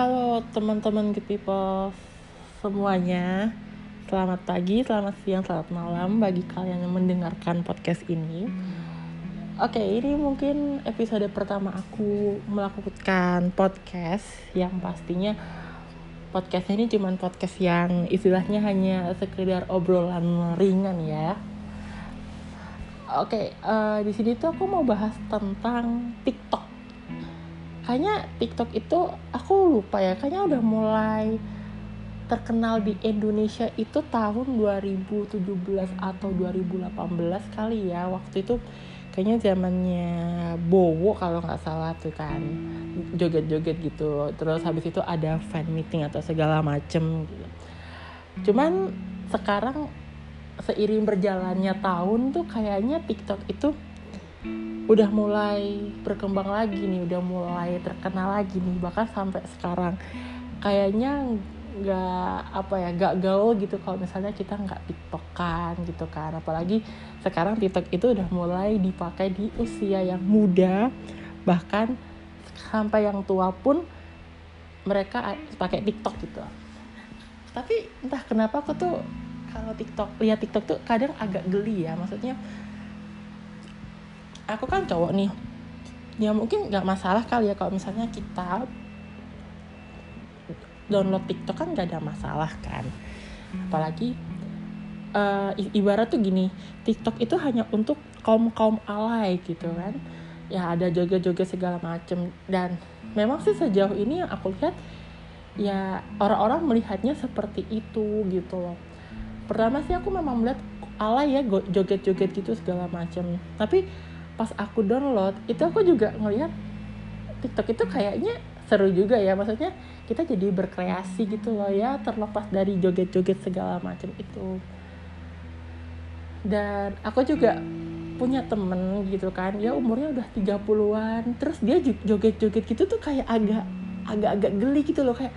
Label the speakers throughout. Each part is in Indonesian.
Speaker 1: Halo teman-teman good people semuanya. Selamat pagi, selamat siang, selamat malam bagi kalian yang mendengarkan podcast ini. Oke, ini mungkin episode pertama aku melakukan podcast Yang pastinya podcast ini cuma podcast yang istilahnya hanya sekedar obrolan ringan ya. Oke, uh, di sini tuh aku mau bahas tentang TikTok kayaknya TikTok itu aku lupa ya kayaknya udah mulai terkenal di Indonesia itu tahun 2017 atau 2018 kali ya. Waktu itu kayaknya zamannya Bowo kalau nggak salah tuh kan. Joget-joget gitu. Terus habis itu ada fan meeting atau segala macem. Cuman sekarang seiring berjalannya tahun tuh kayaknya TikTok itu udah mulai berkembang lagi nih udah mulai terkenal lagi nih bahkan sampai sekarang. Kayaknya nggak apa ya nggak gaul gitu kalau misalnya kita nggak tiktokan gitu kan. Apalagi sekarang tiktok itu udah mulai dipakai di usia yang muda bahkan sampai yang tua pun mereka pakai tiktok gitu. Tapi entah kenapa aku tuh kalau tiktok lihat tiktok tuh kadang agak geli ya. Maksudnya aku kan cowok nih. Ya mungkin nggak masalah kali ya kalau misalnya kita download TikTok kan nggak ada masalah kan. Apalagi uh, ibarat tuh gini TikTok itu hanya untuk kaum kaum alay gitu kan. Ya ada joget-joget segala macem. Dan memang sih sejauh ini yang aku lihat ya orang-orang melihatnya seperti itu gitu loh. Pertama sih aku memang melihat alay ya joget-joget gitu segala macem. Tapi pas aku download itu aku juga ngelihat TikTok itu kayaknya seru juga ya. Maksudnya kita jadi berkreasi gitu loh ya terlepas dari joget-joget segala macam itu. Dan aku juga punya temen gitu kan ya umurnya udah 30-an terus dia joget-joget gitu tuh kayak agak agak-agak geli gitu loh kayak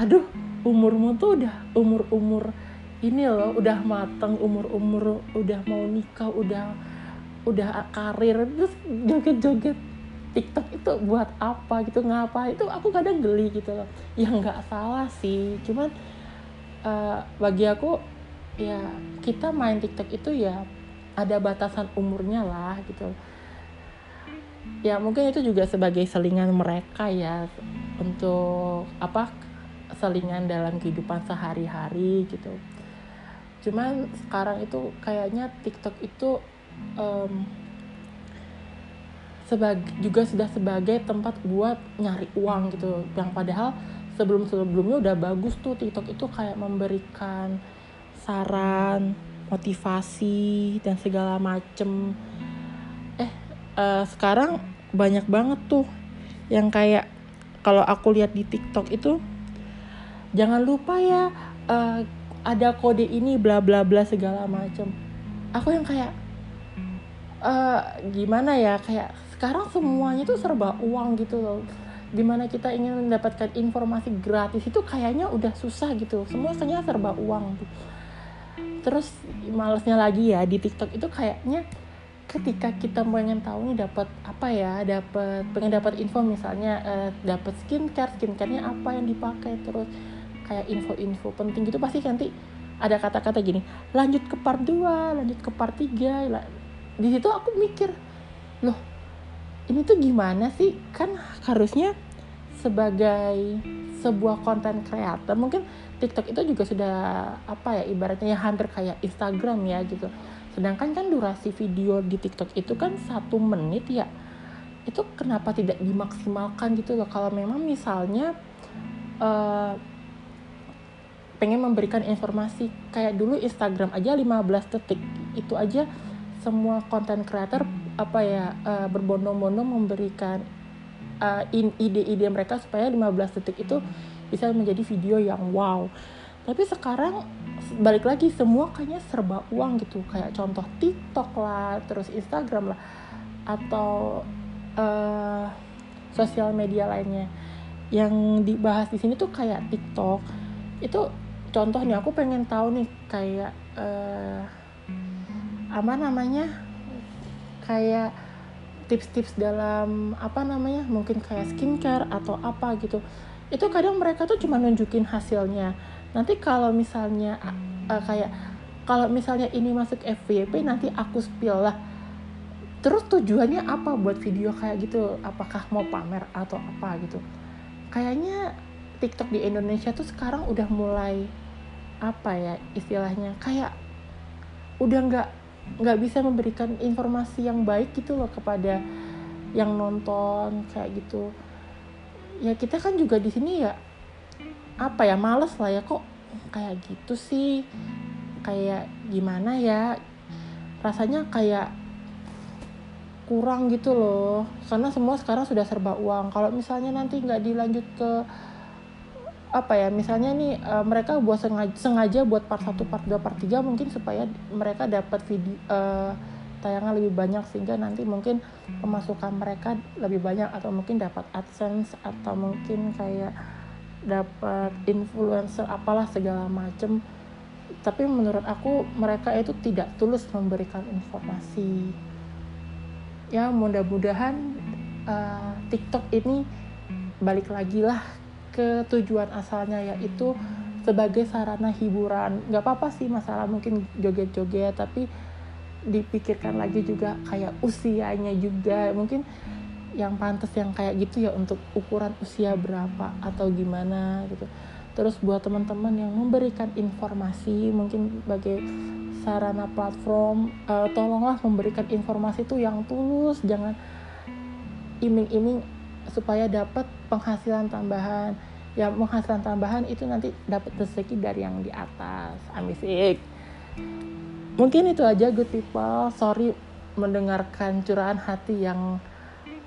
Speaker 1: aduh umurmu tuh udah umur-umur ini loh udah mateng umur-umur udah mau nikah udah udah karir terus joget-joget TikTok itu buat apa gitu ngapa itu aku kadang geli gitu loh. Ya nggak salah sih. Cuman uh, bagi aku ya kita main TikTok itu ya ada batasan umurnya lah gitu. Ya mungkin itu juga sebagai selingan mereka ya untuk apa selingan dalam kehidupan sehari-hari gitu. Cuman sekarang itu kayaknya TikTok itu um, sebagai juga sudah sebagai tempat buat nyari uang gitu. Yang padahal sebelum sebelumnya udah bagus tuh TikTok itu kayak memberikan saran motivasi dan segala macem. Eh uh, sekarang banyak banget tuh yang kayak kalau aku lihat di TikTok itu jangan lupa ya uh, ada kode ini bla bla bla segala macem. Aku yang kayak uh, gimana ya kayak sekarang semuanya tuh serba uang gitu loh. Di mana kita ingin mendapatkan informasi gratis itu kayaknya udah susah gitu. Semuanya serba uang terus malesnya lagi ya di TikTok itu kayaknya ketika kita pengen tahu nih dapat apa ya dapat pengen dapat info misalnya uh, dapat skincare skincarenya apa yang dipakai terus kayak info-info penting gitu pasti nanti ada kata-kata gini lanjut ke part 2 lanjut ke part 3 di situ aku mikir loh ini tuh gimana sih? Kan harusnya sebagai sebuah konten kreator mungkin TikTok itu juga sudah apa ya ibaratnya ya hampir kayak Instagram ya gitu. Sedangkan kan durasi video di TikTok itu kan satu menit ya itu kenapa tidak dimaksimalkan gitu loh? Kalau memang misalnya uh, pengen memberikan informasi kayak dulu Instagram aja 15 detik itu aja semua konten creator apa ya uh, berbondong-bondong memberikan uh, ide-ide mereka supaya 15 detik itu bisa menjadi video yang wow. Tapi sekarang balik lagi semua kayaknya serba uang gitu kayak contoh TikTok lah, terus Instagram lah atau uh, sosial media lainnya. Yang dibahas di sini tuh kayak TikTok. Itu contoh nih aku pengen tahu nih kayak uh, apa namanya? Kayak tips-tips dalam apa namanya? Mungkin kayak skincare atau apa gitu. Itu kadang mereka tuh cuma nunjukin hasilnya. Nanti kalau misalnya uh, kayak kalau misalnya ini masuk FYP nanti aku spill lah. Terus tujuannya apa buat video kayak gitu? Apakah mau pamer atau apa gitu? Kayaknya TikTok di Indonesia tuh sekarang udah mulai apa ya istilahnya? Kayak udah nggak nggak bisa memberikan informasi yang baik gitu loh kepada yang nonton kayak gitu. Ya kita kan juga di sini ya apa ya males lah ya kok kayak gitu sih? Kayak gimana ya? Rasanya kayak kurang gitu loh. Karena semua sekarang sudah serba uang. Kalau misalnya nanti nggak dilanjut ke apa ya misalnya nih uh, mereka buat sengaja, sengaja buat part 1, part 2, part 3 mungkin supaya mereka dapat video uh, tayangan lebih banyak sehingga nanti mungkin pemasukan mereka lebih banyak atau mungkin dapat AdSense atau mungkin kayak dapat influencer apalah segala macem. Tapi menurut aku mereka itu tidak tulus memberikan informasi. Ya mudah-mudahan uh, TikTok ini balik lagi lah ke tujuan asalnya yaitu sebagai sarana hiburan. Nggak apa-apa sih masalah mungkin joget-joget tapi dipikirkan lagi juga kayak usianya juga. Mungkin yang pantas yang kayak gitu ya untuk ukuran usia berapa atau gimana gitu. Terus buat teman-teman yang memberikan informasi mungkin sebagai sarana platform uh, tolonglah memberikan informasi itu yang tulus. Jangan iming-iming supaya dapat penghasilan tambahan ya penghasilan tambahan itu nanti dapat rezeki dari yang di atas. Amisik. Mungkin itu aja good people. Sorry mendengarkan curahan hati yang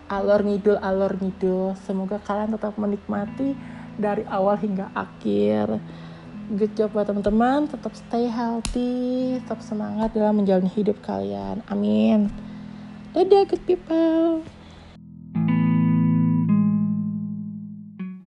Speaker 1: alor ngidul alor ngidul. Semoga kalian tetap menikmati dari awal hingga akhir. Good job buat teman-teman. Tetap stay healthy. Tetap semangat dalam menjalani hidup kalian. Amin. Dadah good people